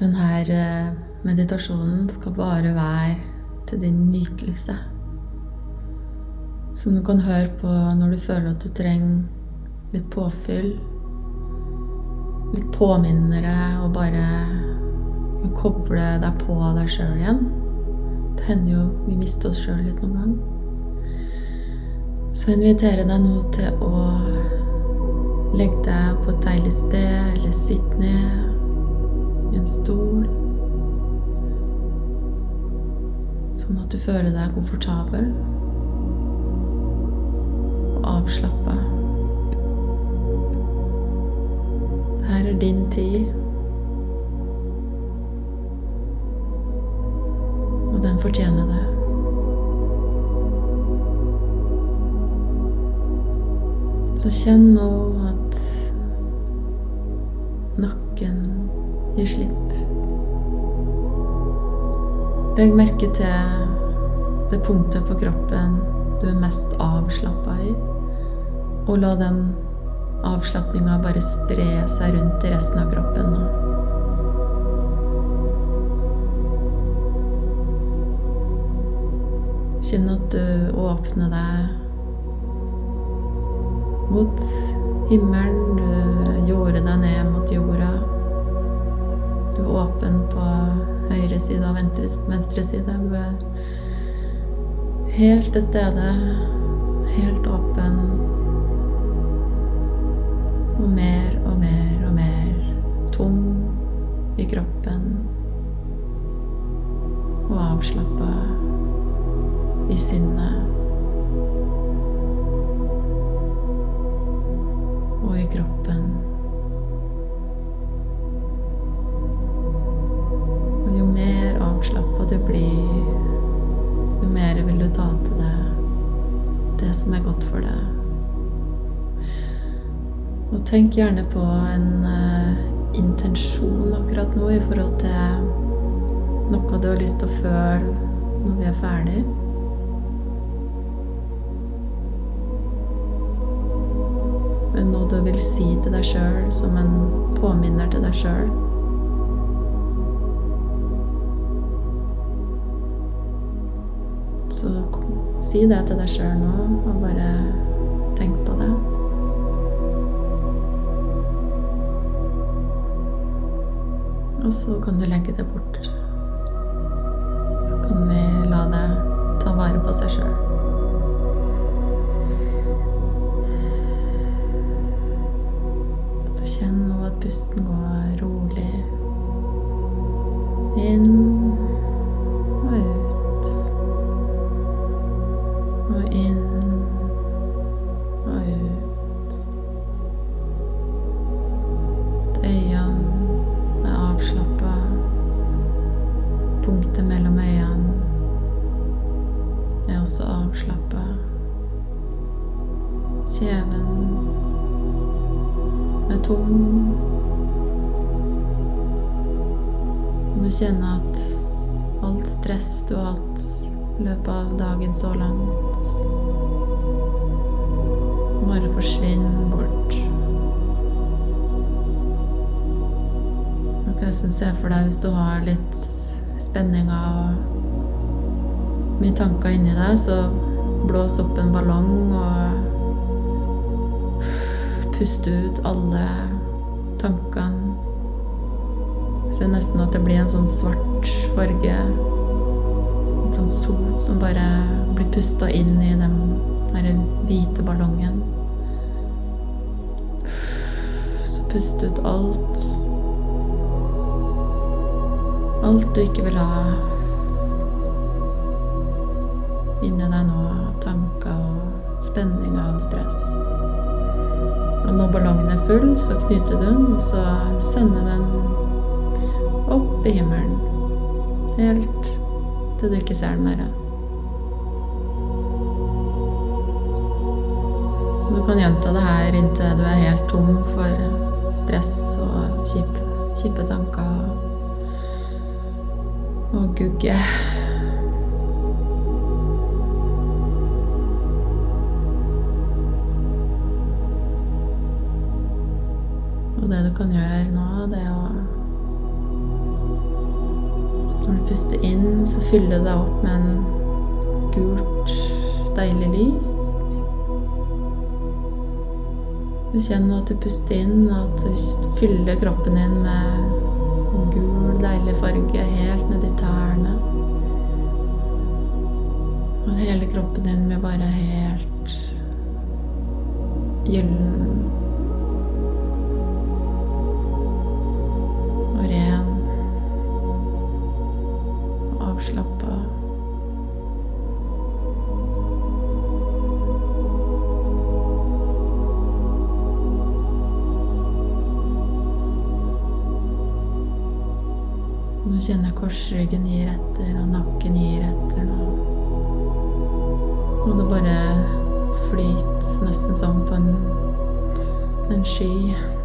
Denne meditasjonen skal bare være til din nytelse. Som du kan høre på når du føler at du trenger litt påfyll. Litt påminnere og bare å koble deg på deg sjøl igjen. Det hender jo vi mister oss sjøl litt noen gang. Så inviterer jeg deg nå til å legge deg på et deilig sted, eller sitte ned en stol. Sånn at du føler deg komfortabel og avslappa. Her er din tid. Og den fortjener det. Så kjenn nå at nakken gir slipp. Legg merke til det punktet på kroppen du er mest avslappa i, og la den avslapninga bare spre seg rundt i resten av kroppen nå. Kjenn at du åpner deg mot himmelen. Du jorder deg ned mot jorda. Du er åpen på høyre side og venstre, venstre side. Du er helt til stede, helt åpen. Og mer og mer og mer tom i kroppen. Og avslappa i sinnet. Og tenk gjerne på en uh, intensjon akkurat nå i forhold til noe du har lyst til å føle når vi er ferdig. Men noe du vil si til deg sjøl som en påminner til deg sjøl. Så si det til deg sjøl nå, og bare tenk på det. Og så kan du legge det bort. Så kan vi la det ta vare på seg sjøl. Kjenn nå at pusten går rolig inn av så langt, bare forsvinn bort. Du kan nesten se for deg hvis du har litt spenninger og mye tanker inni deg, så blås opp en ballong og puste ut alle tankene. Ser nesten at det blir en sånn svart farge. En sånn sot som bare blir pusta inn i den derre hvite ballongen. Så pust ut alt. Alt du ikke vil ha inni deg nå av tanker og spenninger og stress. Og når ballongen er full, så knyter du den, og så sender den opp i himmelen. Helt til du ikke ser den mer. Du kan gjenta det her inntil du er helt tom for stress og kjipe, kjipe tanker og gugge. Og det du kan gjøre nå, det er å du puster inn, så fyller du deg opp med en gult, deilig lys. Du kjenner at du puster inn, og at du fyller kroppen din med gul, deilig farge helt ned i tærne. Og hele kroppen din blir bare helt gyllen og av. Nå kjenner jeg korsryggen gir etter, og nakken gir etter nå. Og det bare flyter nesten som på en, en sky.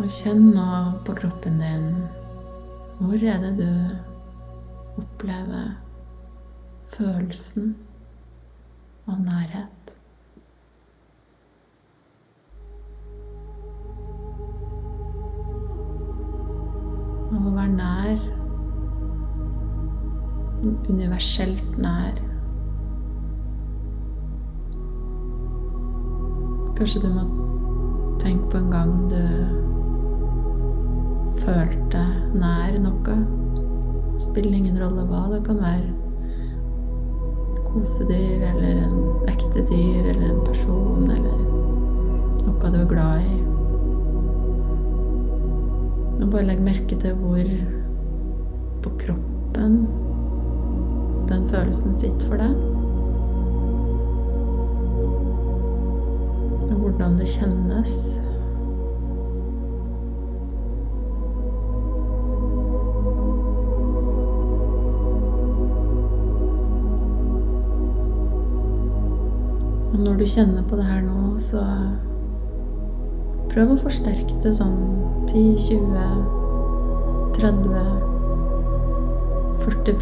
Og kjenn nå på kroppen din hvor er det du opplever følelsen av nærhet? Av å være nær, universelt nær. Kanskje du må tenke på en gang du følte nær noe. Spiller ingen rolle hva. Det kan være et kosedyr eller en ekte dyr eller en person eller noe du er glad i. Og bare legg merke til hvor på kroppen den følelsen sitter for deg. Hvordan det kjennes. Og når du kjenner på det her nå, så prøv å forsterke det sånn 10, 20, 30 40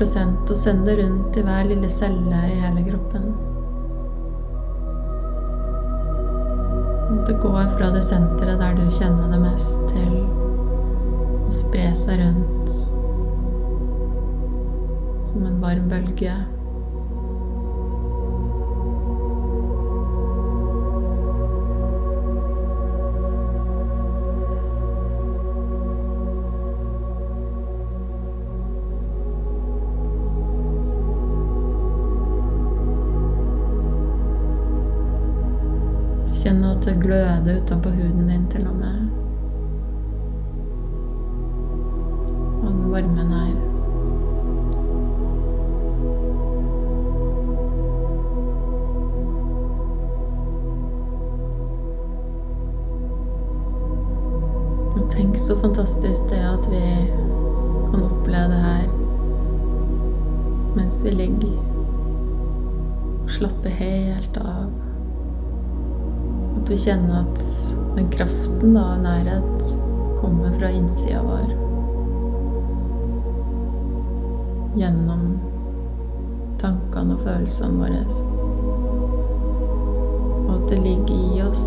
og send det rundt i hver lille celle i hele kroppen. Og det går fra det senteret der du kjenner det mest, til å spre seg rundt som en varm bølge. Det gløder utenpå huden din til og med. Og den varmen her. Og tenk så fantastisk det at vi kan oppleve det her mens vi ligger og slapper helt av. At vi kjenner at den kraften av nærhet kommer fra innsida vår. Gjennom tankene og følelsene våre. Og at det ligger i oss.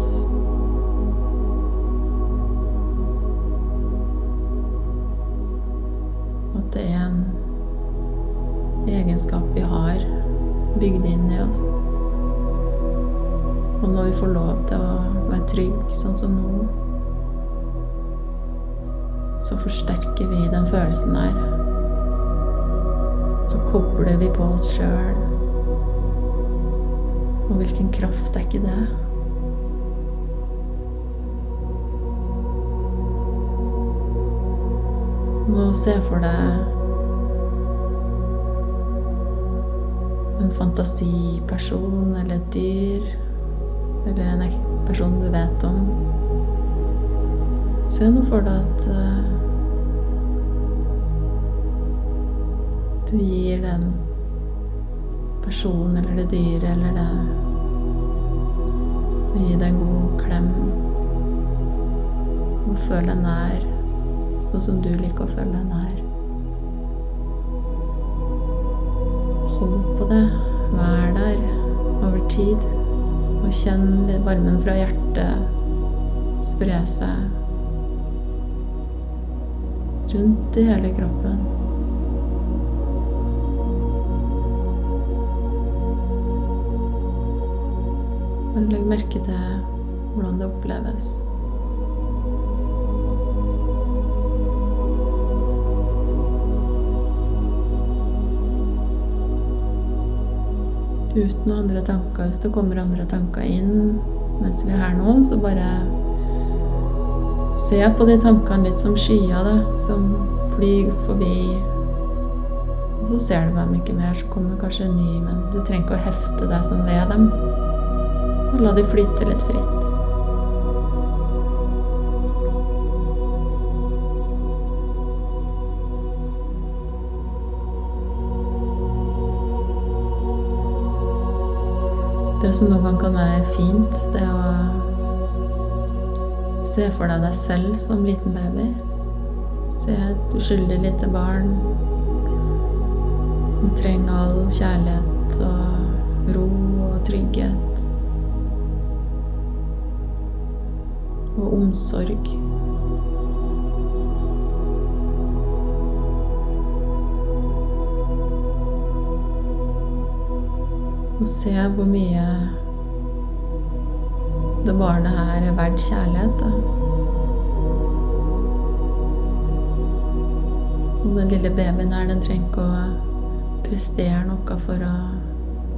At det er en egenskap vi når vi får lov til å være trygg, sånn som nå, så forsterker vi den følelsen der. Så kobler vi på oss sjøl. Og hvilken kraft er ikke det? Nå se for deg en fantasiperson eller et dyr eller en person du vet om. Se nå for deg at uh, du gir den personen eller det dyret eller det ...gir deg en god klem. Og føl deg nær, sånn som du liker å føle deg nær. Hold på det. Vær der over tid. Og kjenn varmen fra hjertet spre seg rundt i hele kroppen. Bare legg merke til hvordan det oppleves. Uten andre tanker. Hvis det kommer andre tanker inn mens vi er her nå, så bare se på de tankene litt som skyer, da, som flyr forbi. Og så ser du dem ikke mer, så kommer kanskje en ny, men du trenger ikke å hefte deg sånn ved dem. Og la de flyte litt fritt. Det som noen gang kan være fint, det å se for deg deg selv som liten baby. Se et uskyldig lite barn Du trenger all kjærlighet og ro og trygghet. Og omsorg. Og se hvor mye det barnet her er verdt kjærlighet. Da. Og den lille babyen her, den trenger ikke å prestere noe for å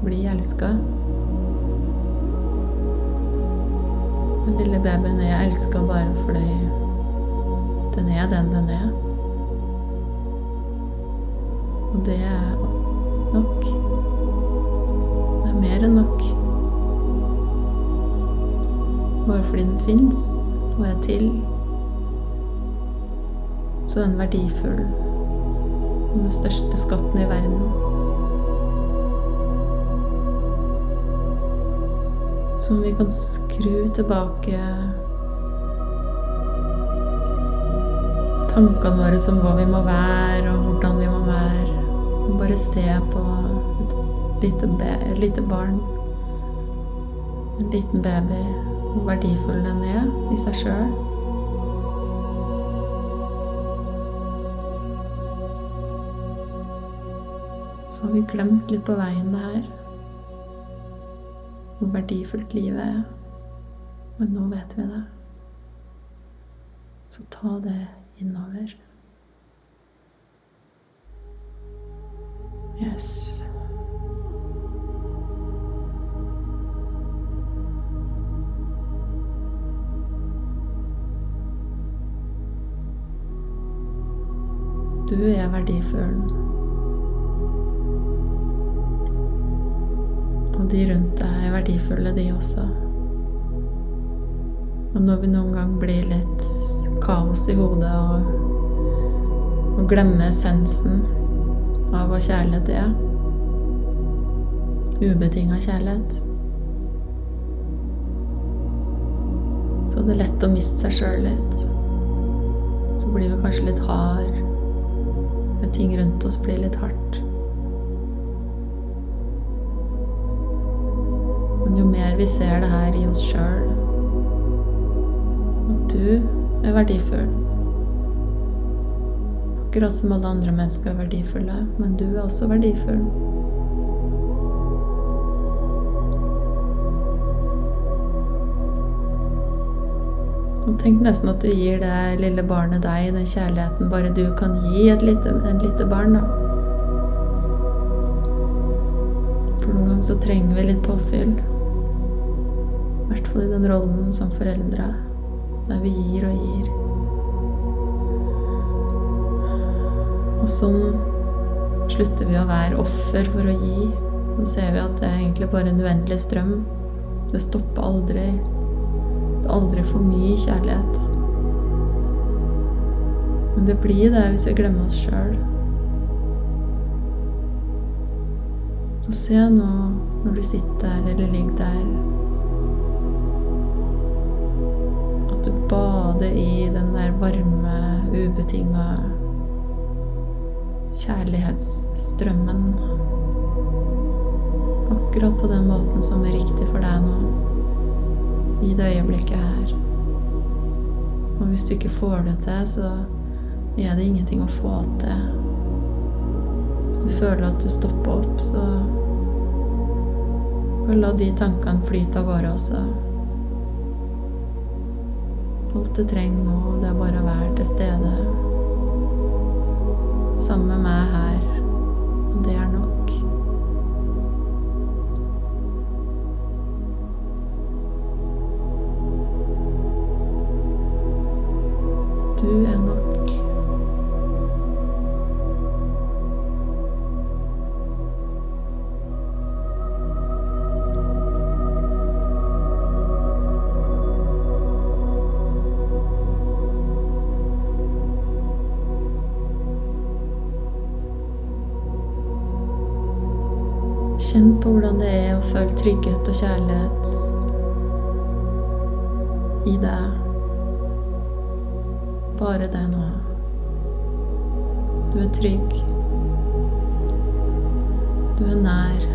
bli elska. Den lille babyen er elska bare fordi den er den den er. Og det er nok. Er mer enn nok. Bare fordi den fins og er til, så er den verdifull. Den største skatten i verden. Som vi kan skru tilbake tankene våre som hva vi må være, og hvordan vi må være. Og bare se på lite, et lite barn. En liten baby hvor verdifull den er i seg sjøl. Så har vi glemt litt på veien det her. Hvor verdifullt livet er. Men nå vet vi det. Så ta det innover. Yes. Du er verdifull. Og de rundt deg er verdifulle, de også. Og når vi noen gang blir litt kaos i hodet og, og glemmer essensen av hva kjærlighet er Ubetinga kjærlighet Så det er lett å miste seg sjøl litt. Så blir vi kanskje litt hard ting rundt oss blir litt hardt. Men jo mer vi ser det her i oss sjøl, at du er verdifull Akkurat som alle andre mennesker er verdifulle, men du er også verdifull. Og tenk nesten at du gir det lille barnet deg den kjærligheten bare du kan gi et lite, en lite barn, da. For noen ganger så trenger vi litt påfyll. I hvert fall i den rollen som foreldre, der vi gir og gir. Og sånn slutter vi å være offer for å gi. Så ser vi at det er egentlig bare en uendelig strøm. Det stopper aldri. Er aldri for mye kjærlighet. Men det blir det hvis vi glemmer oss sjøl. Så se nå når du sitter der eller ligger der at du bader i den der varme, ubetinga kjærlighetsstrømmen. Akkurat på den måten som er riktig for deg nå, i det øyeblikket her. Og hvis du ikke får det til, så er det ingenting å få til. Hvis du føler at du stopper opp, så bare la de tankene flyte av gårde også. Alt du trenger nå, det er bare å være til stede sammen med meg her, og det er nok. Du er nok. Kjenn på hvordan det er å føle trygghet og kjærlighet i deg. Bare det nå. Du er trygg. Du er nær.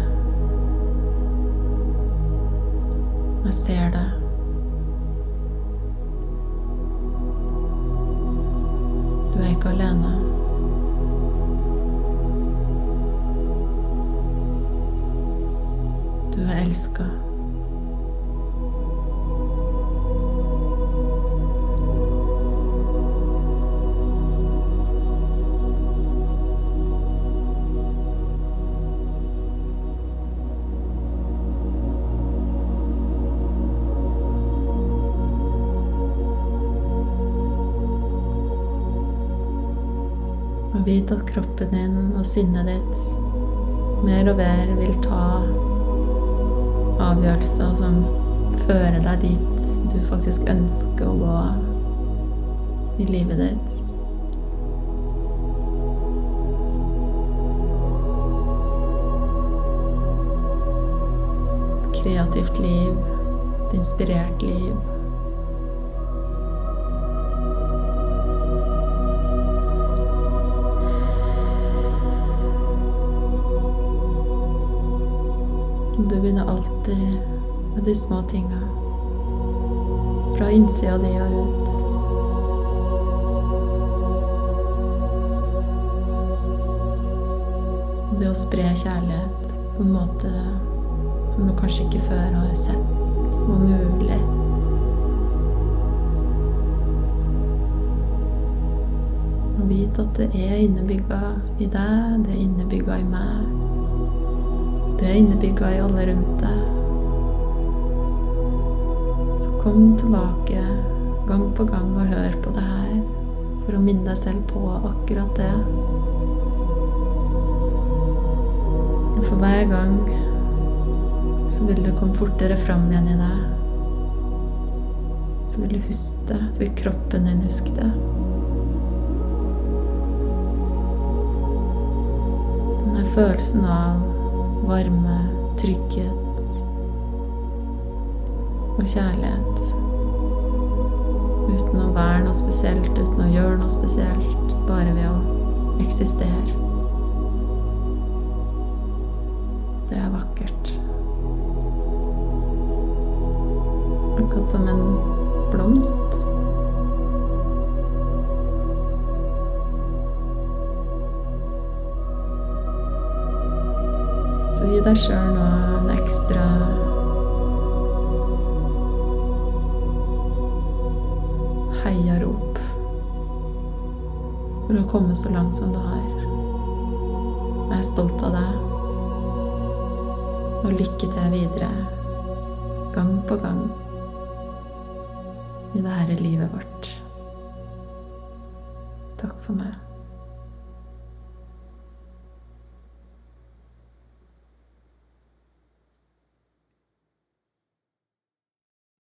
Jeg ser det. Du er ikke alene. Du er elska. Kroppen din og sinnet ditt mer og mer vil ta avgjørelser som fører deg dit du faktisk ønsker å gå i livet ditt. Kreativt liv, et inspirert liv. Du begynner alltid med de små tinga. Fra innsida di og ut. Det å spre kjærlighet på en måte som du kanskje ikke før har sett var mulig. Og vit at det er innebygga i deg, det er innebygga i meg. Det er innebygga i alle rundt deg. Så kom tilbake gang på gang og hør på det her for å minne deg selv på akkurat det. Og for hver gang så vil du komme fortere fram igjen i deg. Så vil du huske det. Så vil kroppen din huske det. Den her følelsen av varme, trygghet og kjærlighet. Uten å være noe spesielt, uten å gjøre noe spesielt. Bare ved å eksistere. Det er vakkert. Akkurat som en blomst. Så gi deg sjøl nå en ekstra heiarop for å komme så langt som du har. Jeg er stolt av deg. Og lykke til videre, gang på gang, i det herre livet vårt. Takk for meg.